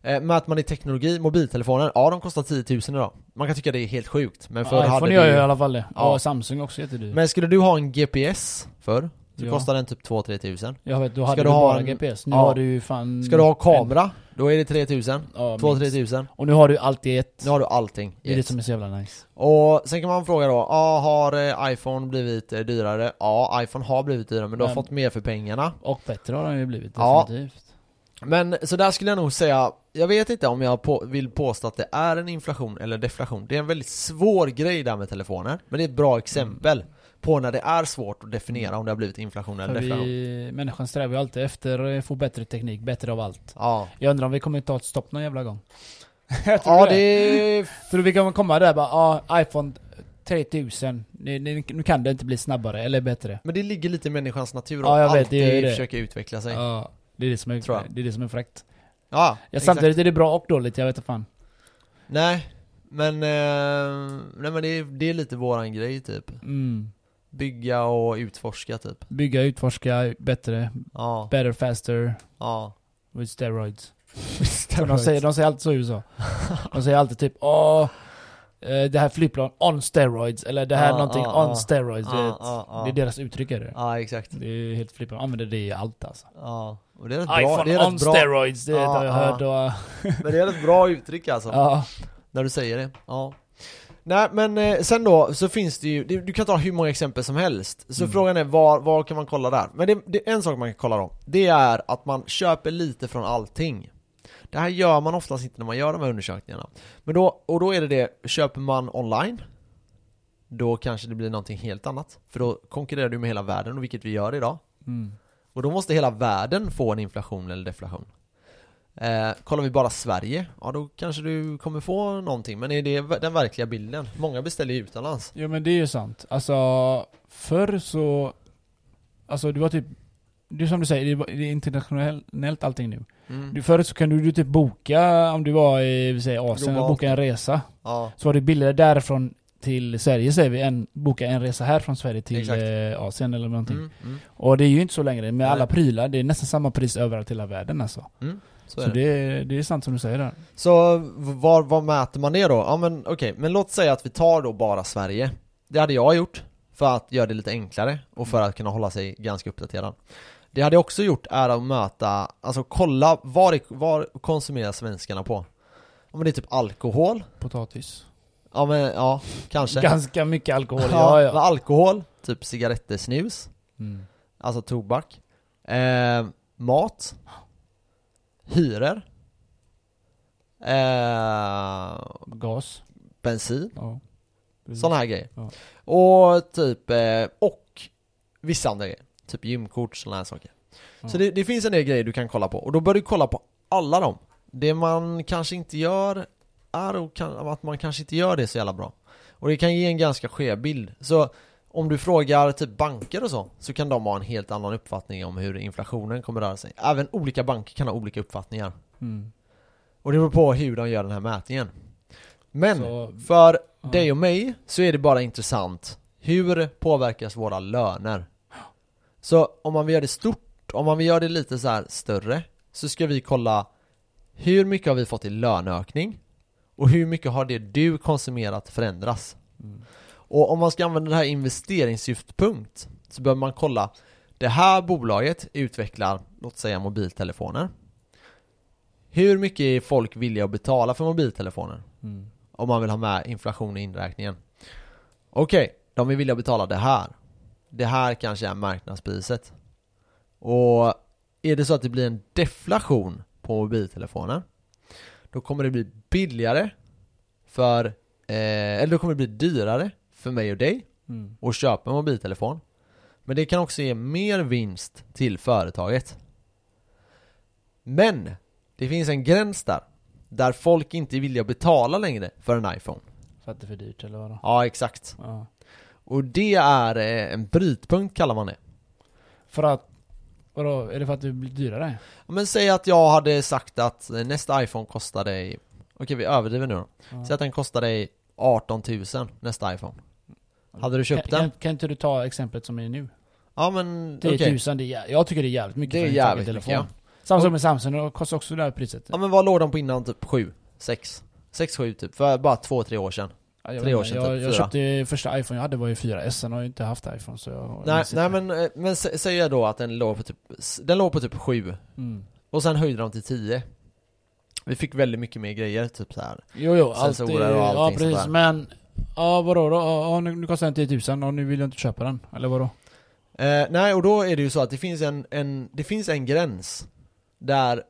Eh, mäter man i teknologi, mobiltelefoner, ja de kostar 10 000 idag. Man kan tycka det är helt sjukt, men förr Ja, hade iPhone du gör ju i alla fall det. Ja. Ja, Samsung också jättedyr. Men skulle du ha en GPS förr, så Ja. kostar den typ 2-3 tusen. Jag vet, då Ska hade du du ha bara en- GPS. Nu ja. har du ju fan... Ska du ha kamera, då är det 3 000. Ja, 2-3 minst. tusen. Och nu har du allt i ett. Nu har du allting. Det är det som är så jävla nice. Och sen kan man fråga då, ja, har eh, iPhone blivit eh, dyrare? Ja, iPhone har blivit dyrare, men du har fått mer för pengarna. Och bättre har den ju blivit, Ja. definitivt. Men så där skulle jag nog säga, jag vet inte om jag på, vill påstå att det är en inflation eller deflation. Det är en väldigt svår grej där med telefoner, men det är ett bra exempel på när det är svårt att definiera om det har blivit inflation eller deflation. vi, människan strävar ju alltid efter att få bättre teknik, bättre av allt. Ja, Jag undrar om vi kommer ta ett stopp någon jävla gång. jag tror ja det. det... Tror du vi kommer komma där bara, ja, iPhone 3000, nu, nu, kan det inte bli snabbare eller bättre. Men det ligger lite i människans natur Ja, jag att vet, det alltid det. försöka utveckla sig. Ja, Ja, det är det som är, Tror jag. det är, det som är fräckt. ja Ja, samtidigt är det bra och dåligt, jag vet inte fan. Nej, men, eh, nej men det är, det är lite våran grej typ. Mm. Bygga och utforska typ. Bygga, utforska, bättre, Ja, better, faster, ja. with steroids. De, säger, de säger alltid så i USA. De säger alltid typ åh, eh, det här flygplan on steroids, eller det här Ja, någonting ja, on steroids. Ja, vet. ja. Det är deras uttryck är det. Ja, exakt. Det är helt flippat. De använder det i allt alltså. Ja, och det är rätt bra. iPhone Det är on bra. steroids, det Ja, har jag ja. hört och... Men det är ett bra uttryck alltså. Ja. När du säger det. Ja. Nej men eh, sen då så finns det ju, det- du kan ta hur många exempel som helst. Så Mm. frågan är var, var kan man kolla där? Men det, det en sak man kan kolla då. Det är att man köper lite från allting. Det här gör man oftast inte när man gör de här undersökningarna. Men då, och då är det det, köper man online Då kanske det blir någonting helt annat. För då konkurrerar du med hela världen, och vilket vi gör idag. Mm. Och då måste hela världen få en inflation eller deflation. Eh, kollar vi bara Sverige, ja då kanske du kommer få någonting. Men är det den verkliga bilden? Många beställer ju utomlands. Jo men det är ju sant. Alltså, förr så... Alltså det var typ... Det är som du säger, det är- internationellt allting nu. Mm. Du, förut så kunde du typ boka, om du var i vi säger, Asien, och boka en resa. Ja, Så var det billigare därifrån till Sverige säger vi, än boka en resa här från Sverige till Exakt. eh, Asien eller någonting. mm, mm, Och det är ju inte så längre med Nej. alla prylar, det är nästan samma pris överallt i hela världen alltså. Så Så, är det. det, det är sant som du säger där. Så var, var mäter man det då? Ja men okej, men låt säga att vi tar då bara Sverige. Det hade jag gjort för att göra det lite enklare och för att kunna hålla sig ganska uppdaterad. Det hade jag också gjort är att möta, alltså kolla var, var konsumerar svenskarna på? Om det är typ alkohol? Potatis. Ja men ja, kanske. Ganska mycket alkohol, ja, ja ja. men alkohol, typ cigaretter, snus, Mm. alltså tobak. Eh, mat. Hyror. Eh, Gas. bensin. Ja. Sådana här grejer. Ja. Och typ, eh, och vissa andra grejer. Typ gymkort, sådana här saker. Ja. Så det, det finns en del grejer du kan kolla på. Och då bör du kolla på alla dem. Det man kanske inte gör är att man kanske inte gör det så jävla bra. Och det kan ge en ganska skev bild. Så om du frågar typ banker och så, så kan de ha en helt annan uppfattning om hur inflationen kommer röra sig. Även olika banker kan ha olika uppfattningar. Mm. Och det beror på hur de gör den här mätningen. Men Så- för Ja. dig och mig så är det bara intressant Hur påverkas våra löner? Så om man vill göra det stort, om man vill göra det lite så här större Så ska vi kolla Hur mycket har vi fått i löneökning? Och hur mycket har det du konsumerat förändrats? Mm. Och om man ska använda det här investeringssyftpunkt Så behöver man kolla Det här bolaget utvecklar, låt säga mobiltelefoner Hur mycket är folk villiga att betala för mobiltelefoner? Mm. Om man vill ha med inflation i inräkningen Okej, de är villiga att betala det här Det här kanske är marknadspriset Och är det så att det blir en deflation på mobiltelefoner Då kommer det bli billigare för, eh, eller då kommer det bli dyrare för mig och dig Mm. att köpa en mobiltelefon Men det kan också ge mer vinst till företaget Men det finns en gräns där Där folk inte är villiga att betala längre för en iPhone För att det är för dyrt eller vadå? Ja, exakt Ja. Och det är eh, en brytpunkt kallar man det För att, vadå, är det för att det blir dyrare? Men säg att jag hade sagt att eh, nästa iPhone kostar dig Okej vi överdriver nu då Ja. Säg att den kostar dig 18 000 nästa iPhone Hade du köpt kan, den? Kan, kan inte du ta exemplet som är nu? Ja men 10 okej 000, det är, jä- jag tycker det är jävligt mycket Det är för en jävligt mycket, telefon. ja. Och- som med Samsung, det kostar också det här priset. Ja men vad låg de på innan? Typ 7? 6? 6-7 typ, för bara 2-3 år sedan Ja, jag tre vet år inte, sedan, jag, typ jag fyra. köpte första iPhone jag hade var ju 4S, sen har jag inte haft iPhone så jag Nej, nej men, eh, men sä- säg då att den låg på typ, den låg på typ 7 Mm. Och sen höjde de till 10 Vi fick väldigt mycket mer grejer, typ så här. Jo jo, allt Sensorer och Ja allting sånt precis, där. men Ja vadå då? Ja, nu, nu kostar den 10 000 och nu vill jag inte köpa den, eller vadå? Eh, nej, och då är det ju så att det finns en, en, det finns en gräns Där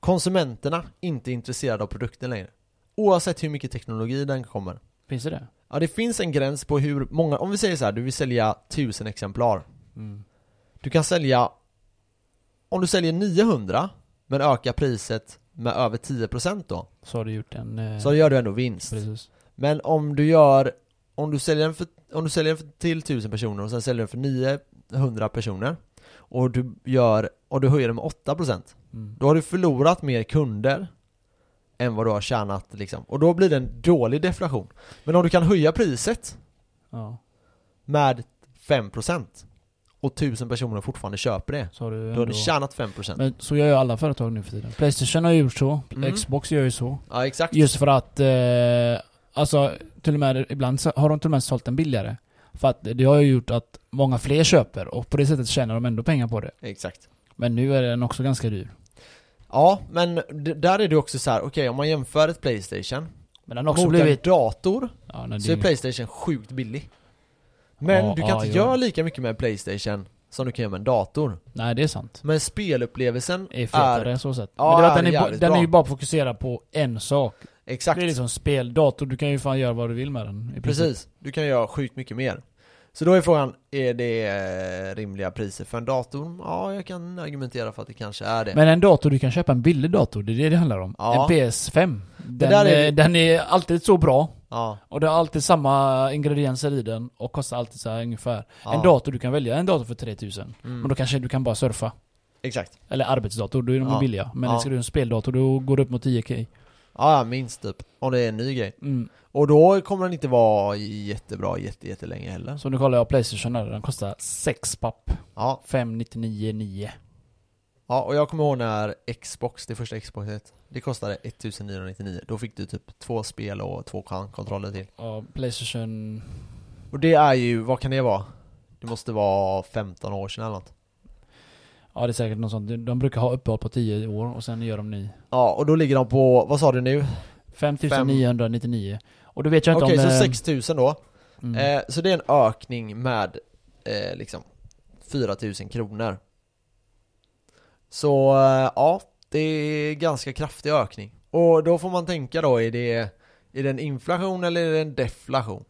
konsumenterna inte är intresserade av produkten längre Oavsett hur mycket teknologi den kommer Finns det det? Ja, det finns en gräns på hur många, om vi säger så här, du vill sälja 1000 exemplar Mm. Du kan sälja Om du säljer 900 Men ökar priset med över 10% då Så har du gjort en... Eh, Så gör du ändå vinst Precis. Men om du gör Om du säljer den för, om du säljer den för, till 1000 personer och sen säljer den för 900 personer Och du gör, och du höjer den med 8% Mm. Då har du förlorat mer kunder Än vad du har tjänat liksom Och då blir det en dålig deflation Men om du kan höja priset Ja, med 5% Och 1000 personer fortfarande köper det så har du Då har ändå... du tjänat 5% Men så gör ju alla företag nu för tiden. Playstation har gjort så, Mm. Xbox gör ju så. Ja exakt Just för att eh, Alltså, till och med ibland så har de till och med sålt den billigare. För att det har ju gjort att många fler köper och på det sättet tjänar de ändå pengar på det. Exakt. Men nu är den också ganska dyr. Ja, men där är det också så här. okej om man jämför ett Playstation Men den har också mot blivit... en dator Ja, så är Playstation sjukt billig. Men Ja, du kan ja, inte göra lika mycket med Playstation som du kan göra med en dator. nej, det är sant. Men spelupplevelsen Är fetare så sätt. Ja, Men det är att är den, är, den är ju bara fokuserad på en sak. Exakt. Det är liksom spel, dator, du kan ju fan göra vad du vill med den. Precis, du kan göra sjukt mycket mer. Så då är frågan, är det eh, rimliga priser för en dator? Ja, jag kan argumentera för att det kanske är det. Men en dator, du kan köpa en billig dator, det är det det handlar om. Ja. En PS5. Den, är den är alltid så bra. ja, Och det har alltid samma ingredienser i den och kostar alltid så här ungefär. ja. En dator, du kan välja en dator för 3000. Mm. Men då kanske du kan bara surfa. Exakt. Eller arbetsdator, då är de Ja. billiga. Men Ja. ska du ha en speldator, då går det upp mot 10k. Ja, ja, minst typ. Om det är en ny grej. Mm. Och då kommer den inte vara jättebra jätte, jättelänge heller. Så nu kollar jag Playstation här, den kostar 6 papp. Ja, 599,9. ja, och jag kommer ihåg när Xbox, det första Xboxet, det kostade 1999. Då fick du typ två spel och två kontroller till. Och Playstation... Och det är ju, vad kan det vara? Det måste vara 15 år sedan eller något. Ja det är säkert något sånt. De- brukar ha uppehåll på 10 år och sen gör de ny. Ja, och då ligger de på, vad sa du nu? 5999. Och då vet jag inte Okej, om... så eh, 6000 då. mm. Eh, så det är en ökning med eh, liksom 4000 kronor. Så eh, ja, det är ganska kraftig ökning. Och då får man tänka då, är det, är det en inflation eller är det en deflation?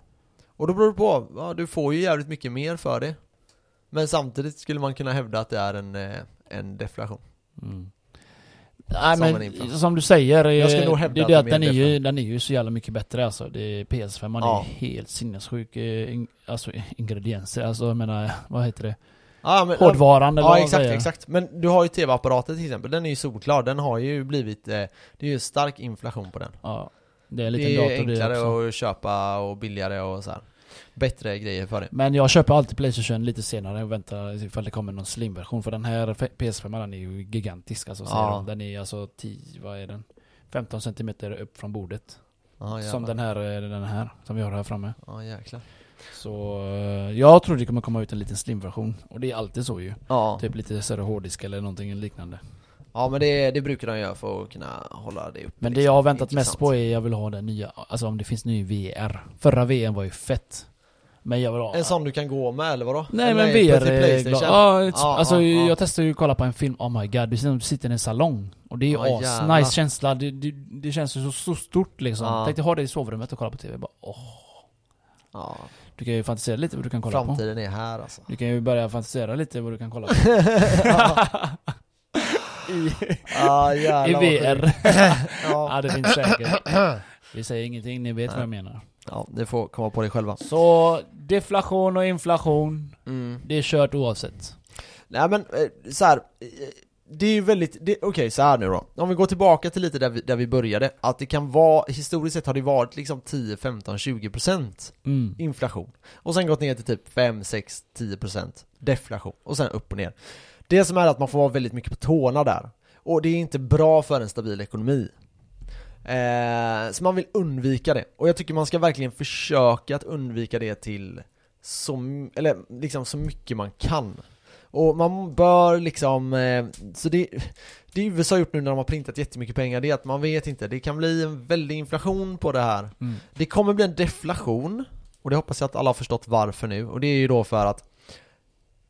Och då beror det på, ja, du får ju jävligt mycket mer för det. Men samtidigt skulle man kunna hävda att det är en, eh, en deflation. Mm. Nej Som en men som du säger, eh, Jag skulle nog hävda det att det att är den är, ju, den är ju så jävla mycket bättre alltså. Det är PS5 man Ja. är helt sinnessjuk. eh, in- Alltså ingredienser, alltså jag menar, vad heter det? Ja, men, Hårdvaran eller vad Ja man exakt, säger. exakt. Men du har ju tv-apparaten till exempel, den är ju solklar, den har ju blivit, eh, det är ju stark inflation på den. Ja. Det är en Det är dator det enklare också. att köpa och billigare och så här. Bättre grejer för det. Men jag köper alltid Playstation lite senare och väntar ifall det kommer någon slim-version. För den här F- PS5 den är ju gigantisk alltså. Ja. de. Den är alltså 10, vad är den? 15 cm upp från bordet. Ja som den här, eh, den här, som vi har här framme. Ja jäklar. Så eh, jag tror det kommer komma ut en liten slim-version. Och det är alltid så ju. Ja. Typ lite större hårddisk eller någonting liknande. Ja men det, det brukar de göra för att kunna hålla det uppe Men det liksom. jag har väntat mest på är jag vill ha den nya, alltså om det finns ny VR. Förra VR var ju fett. Men jag vill ha... En sån du kan gå med eller vadå? Nej eller men VR ja, Ja, alltså ja, ja. jag testade ju att kolla på en film, oh my god, du sitter i en salong. Och det är ju Ja, as jävlar. nice känsla, det, det, det känns ju så, så stort liksom. Ja. Tänkte ha det i sovrummet och kolla på TV, bara åh. Ja, Du kan ju fantisera lite vad du kan kolla på. framtiden är här alltså. Du kan ju börja fantisera lite vad du kan kolla på. I, Ja i VR. ja ja. det finns säkert. Vi säger ingenting, ni vet Nej. vad jag menar. Ja, det får komma på dig själva. Så deflation och inflation, Mm. det är kört oavsett. Nej men eh, så här. eh, Det är ju väldigt, det- okej så här nu då. Om vi går tillbaka till lite där vi, där vi började, att det kan vara, historiskt sett har det varit liksom 10, 15, 20% Mm. inflation. Och sen gått ner till typ 5, 6, 10% deflation. Och sen upp och ner. Det som är att man får vara väldigt mycket på tårna där. Och det är inte bra för en stabil ekonomi. Eh, så man vill undvika det. Och jag tycker man ska verkligen försöka att undvika det till så, eller liksom så mycket man kan. Och man bör liksom, eh, så det, det USA har gjort nu när de har printat jättemycket pengar, det är att man vet inte, det kan bli en väldig inflation på det här. Mm. Det kommer bli en deflation, och det hoppas jag att alla har förstått varför nu, och det är ju då för att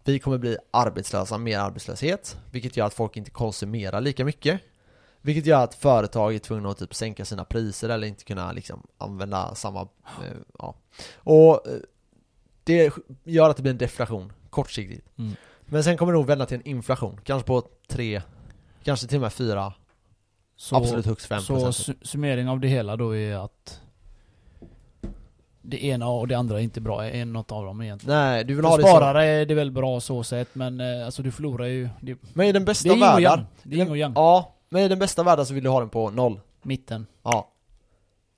vi kommer bli arbetslösa, mer arbetslöshet, vilket gör att folk inte konsumerar lika mycket. Vilket gör att företag är tvungna att typ sänka sina priser eller inte kunna liksom använda samma, eh, ja. Och eh, det gör att det blir en deflation, kortsiktigt. Mm. Men sen kommer det nog vända till en inflation, kanske på tre, kanske till och med fyra, Så, absolut högst fem så procent. su- summering av det hela då är att det ena och det andra är inte bra, är något av dem egentligen. Nej, du vill För ha det så. sparare är det väl bra så sett, men eh, alltså du förlorar ju... Det, Men i den bästa världen. Det är yin och yang. ja, men i den bästa världen så vill du ha den på noll. Mitten. Ja.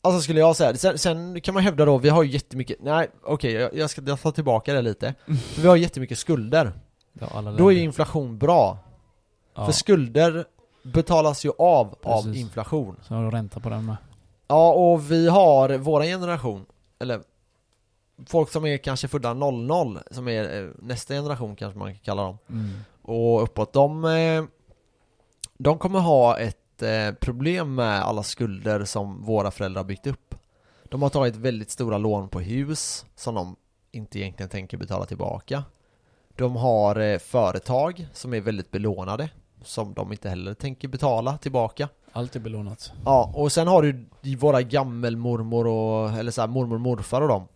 Alltså skulle jag säga, sen, sen kan man hävda då, vi har ju jättemycket, nej okej jag, jag ska jag tar tillbaka det lite. För vi har jättemycket skulder. Ja, Då är ju inflation bra. ja. För skulder betalas ju av av Precis. inflation. Så har du ränta på den med. Ja, och vi har våra generation, eller folk som är kanske födda 00, som är eh, nästa generation kanske man kan kalla dem. Mm. Och uppåt, de, eh, de kommer ha ett eh, problem med alla skulder som våra föräldrar har byggt upp. De har tagit väldigt stora lån på hus som de inte egentligen tänker betala tillbaka. De har eh, företag som är väldigt belånade, som de inte heller tänker betala tillbaka. Allt är belånat. Ja, och sen har du våra gammelmormor och, eller så här, mormor och morfar och dem.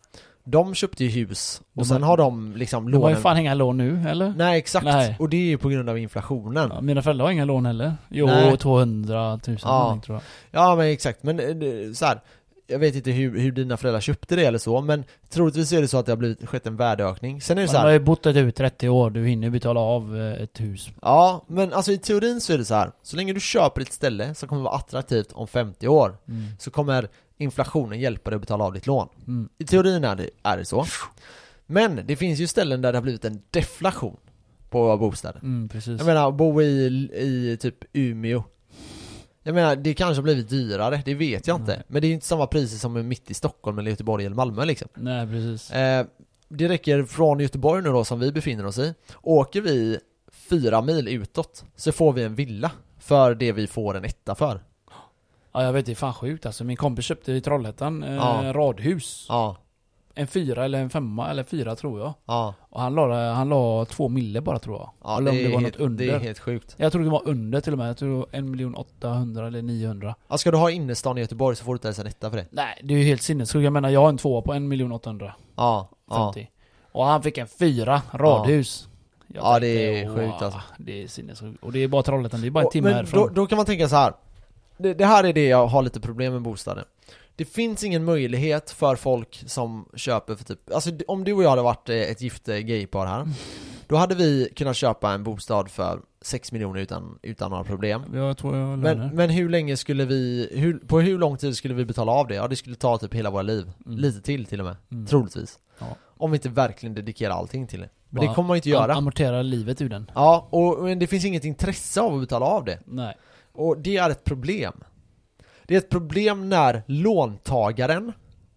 De köpte ju hus, och De sen har- har de liksom De har ju lånen... fan inga lån nu, eller? Nej exakt, Nej. och det är ju på grund av inflationen. Ja, mina föräldrar har inga lån heller. Jo, Nej. 200 000 Ja. tror jag. Ja men exakt, men eh, så här. Jag vet inte hur, hur dina föräldrar köpte det eller så, men troligtvis är det så att det har blivit, skett en värdeökning. Sen är det så Man har här, ju bott ett ut 30 år, du hinner betala av eh, ett hus. ja men alltså i teorin så är det så här. så länge du köper ett ställe som kommer vara attraktivt om 50 år, Mm. så kommer inflationen hjälpa dig att betala av ditt lån. Mm. I teorin är det, är det så. Men det finns ju ställen där det har blivit en deflation på bostäder. Mm, precis. Jag menar, bo i, i typ Umeå Jag menar, det kanske har blivit dyrare, det vet jag inte Nej. Men det är ju inte samma priser som är mitt i Stockholm eller Göteborg eller Malmö liksom Nej, precis. eh, Det räcker från Göteborg nu då, som vi befinner oss i Åker vi fyra mil utåt Så får vi en villa För det vi får en etta för Ja, jag vet, det är fan sjukt alltså. Min kompis köpte i Trollhättan eh, Ja. radhus. Ja, En fyra eller en femma, eller fyra tror jag. ja, Och han la, han la två mille bara tror jag. ja eller om det, är var helt, något under. det är helt sjukt Jag tror det var under till och med. Jag tror det var en miljon 800 eller 900. ja, Ska du ha innerstan i Göteborg så får du inte ens en etta för det Nej, det är ju helt sinnessjukt. Jag menar, jag har en tvåa på en miljon 850. Ja, ja, Och han fick en fyra radhus. Jag Ja, det tänkte, är "Wow, sjukt alltså." Det är sinnessjukt. Och det är bara Trollhättan, det är bara en Och- timme men härifrån. då, då kan man tänka så här. Det, det här är det jag har lite problem med bostaden Det finns ingen möjlighet för folk som köper för typ Alltså om du och jag hade varit eh, ett gift gaypar här Då hade vi kunnat köpa en bostad för 6 miljoner utan, utan några problem har två löner. men, men hur länge skulle vi, hur, på hur lång tid skulle vi betala av det? Ja det skulle ta typ hela våra liv Mm. Lite till till och med, Mm. troligtvis Ja. Om vi inte verkligen dedikerar allting till det Men Bara det kommer man ju inte Am- göra Amortera livet ur den. Ja, och, men det finns inget intresse av att betala av det Nej. Och det är ett problem. Det är ett problem när låntagaren,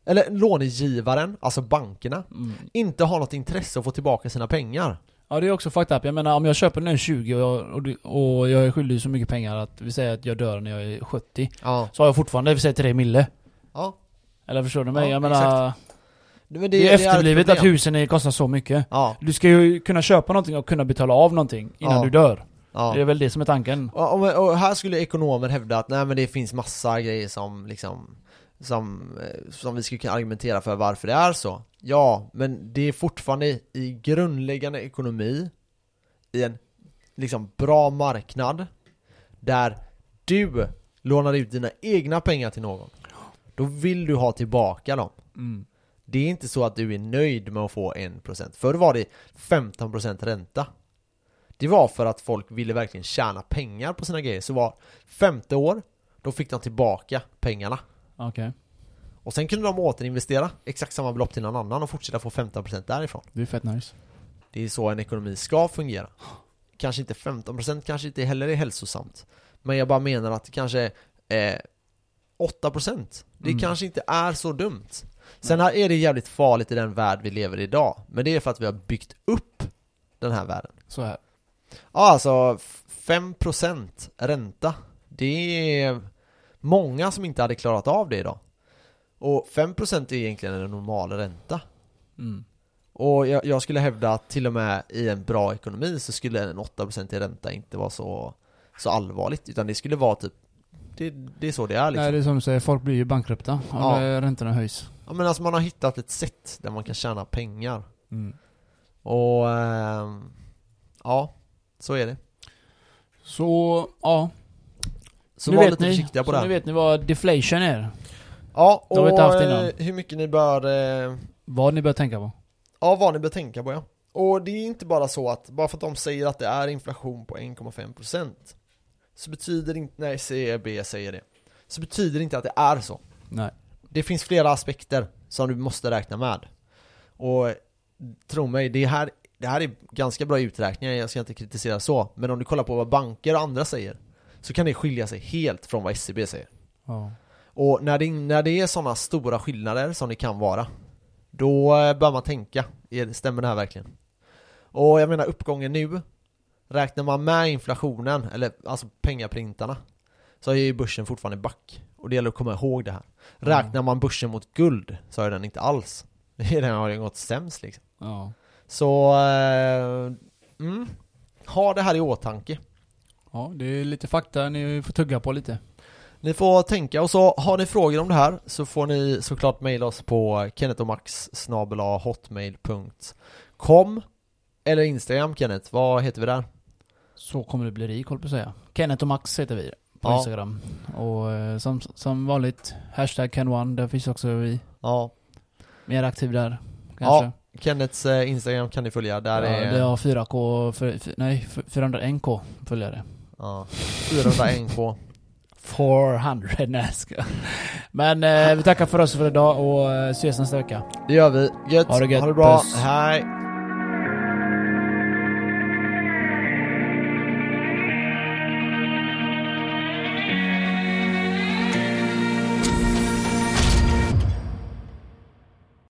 eller lånegivaren, alltså bankerna, Mm. inte har något intresse att få tillbaka sina pengar. Ja det är också fucked up. Jag menar om jag köper nu 20 och jag, och, du- och jag är skyldig så mycket pengar att vi säger att jag dör när jag är 70. Ja. Så har jag fortfarande, vi säger 3 mille. Ja. Eller förstår du mig? Ja, jag menar, Det, men det, är ett efterblivet att problem. husen är, kostar så mycket. Ja, Du ska ju kunna köpa någonting och kunna betala av någonting innan Ja. du dör. Ja. Det är väl det som är tanken. Och, och, här skulle ekonomer hävda att nej men det finns massa grejer som liksom som, eh, som vi skulle kunna argumentera för varför det är så. Ja, men det är fortfarande i grundläggande ekonomi i en liksom bra marknad där du lånar ut dina egna pengar till någon. Då vill du ha tillbaka dem. Mm. Det är inte så att du är nöjd med att få 1% Förr var det 15% ränta Det var för att folk ville verkligen tjäna pengar på sina grejer. Så var femte år Då fick de tillbaka pengarna. Okej. Och sen kunde de återinvestera exakt samma belopp till någon annan och fortsätta få 15% därifrån. Det är fett nice. Det är så en ekonomi ska fungera. Kanske inte 15% kanske inte heller är hälsosamt. Men jag bara menar att kanske eh, 8% Det Mm. kanske inte är så dumt. Sen här är det jävligt farligt i den värld vi lever i idag. Men det är för att vi har byggt upp den här världen. Så här. Ja alltså f- 5% ränta Det är många som inte hade klarat av det idag Och 5% är egentligen en normal ränta Mm. och jag, jag skulle hävda att till och med i en bra ekonomi så skulle en 8% i ränta inte vara så, så allvarligt Utan det skulle vara typ Det, det är så det är liksom Nej det är som du säger, folk blir ju bankrupta om Ja. eh, räntorna höjs. Ja men alltså man har hittat ett sätt där man kan tjäna pengar Mm. Och ehm, Ja, så är det Så, ja. Så nu var vet lite ni, försiktiga på det nu här vet ni vad deflation är. Ja, och eh, innan. hur mycket ni bör eh, Vad ni bör tänka på. Ja, vad ni bör tänka på ja Och det är inte bara så att, bara för att de säger att det är inflation på 1,5% Så betyder inte, nej CEB säger det Så betyder det inte att det är så Nej. Det finns flera aspekter som du måste räkna med Och tro mig, det här, det här är ganska bra uträkningar, jag ska inte kritisera så Men om du kollar på vad banker och andra säger Så kan det skilja sig helt från vad SCB säger. Ja. Och när det, när det är sådana stora skillnader som det kan vara Då eh, bör man tänka, stämmer det här verkligen? Och jag menar uppgången nu Räknar man med inflationen, eller alltså pengaprintarna Så är ju börsen fortfarande back. Och det gäller att komma ihåg det här. Räknar man börsen mot guld så är den inte alls. Den har ju gått sämst liksom. Ja. Så, eh, mm, ha det här i åtanke ja, det är lite fakta ni får tugga på lite. Ni får tänka och så har ni frågor om det här så får ni såklart mejla oss på kennethomax hotmail.com Eller Instagram Kenneth, vad heter vi där? Så kommer det bli rik, håll på att säga. Kenneth och Max heter vi på Ja. Instagram. Och eh, som, som vanligt, hashtag Ken1, där finns också vi. Ja, Mer aktiv där, kanske. Kenneths eh, Instagram kan ni följa, där ja, är Det har 4K, för, nej, för- 401K följare. ja, 401k 400, nej. Men eh, vi tackar för oss för idag och eh, ses nästa vecka. Det gör vi, gött, Ha det gött, ha det bra, puss. hej!